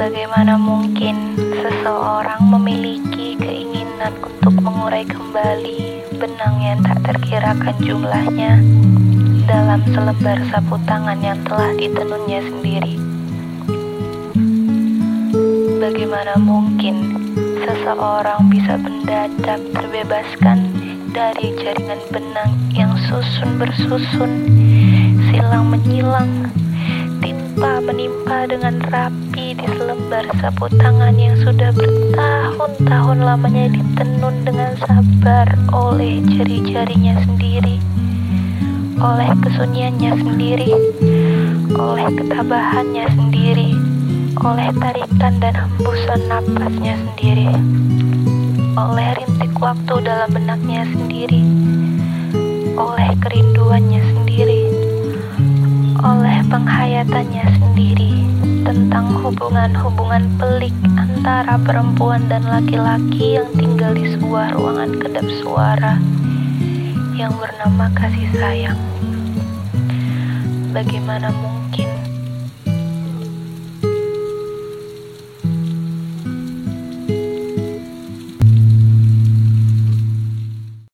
Bagaimana mungkin seseorang memiliki keinginan untuk mengurai kembali benang yang tak terkirakan jumlahnya dalam selembar sapu tangan yang telah ditenunnya sendiri? Bagaimana mungkin seseorang bisa mendadak terbebaskan dari jaringan benang yang susun bersusun, silang menyilang, timpa menimpa dengan rapi di selembar sapu tangan yang sudah bertahun-tahun lamanya ditenun dengan sabar oleh jari-jarinya sendiri, oleh kesunyiannya sendiri, oleh ketabahannya sendiri, oleh tarikan dan hembusan napasnya sendiri oleh rintik waktu dalam benaknya sendiri, oleh kerinduannya sendiri, oleh penghayatannya sendiri tentang hubungan-hubungan pelik antara perempuan dan laki-laki yang tinggal di sebuah ruangan kedap suara yang bernama kasih sayang. Bagaimana mungkin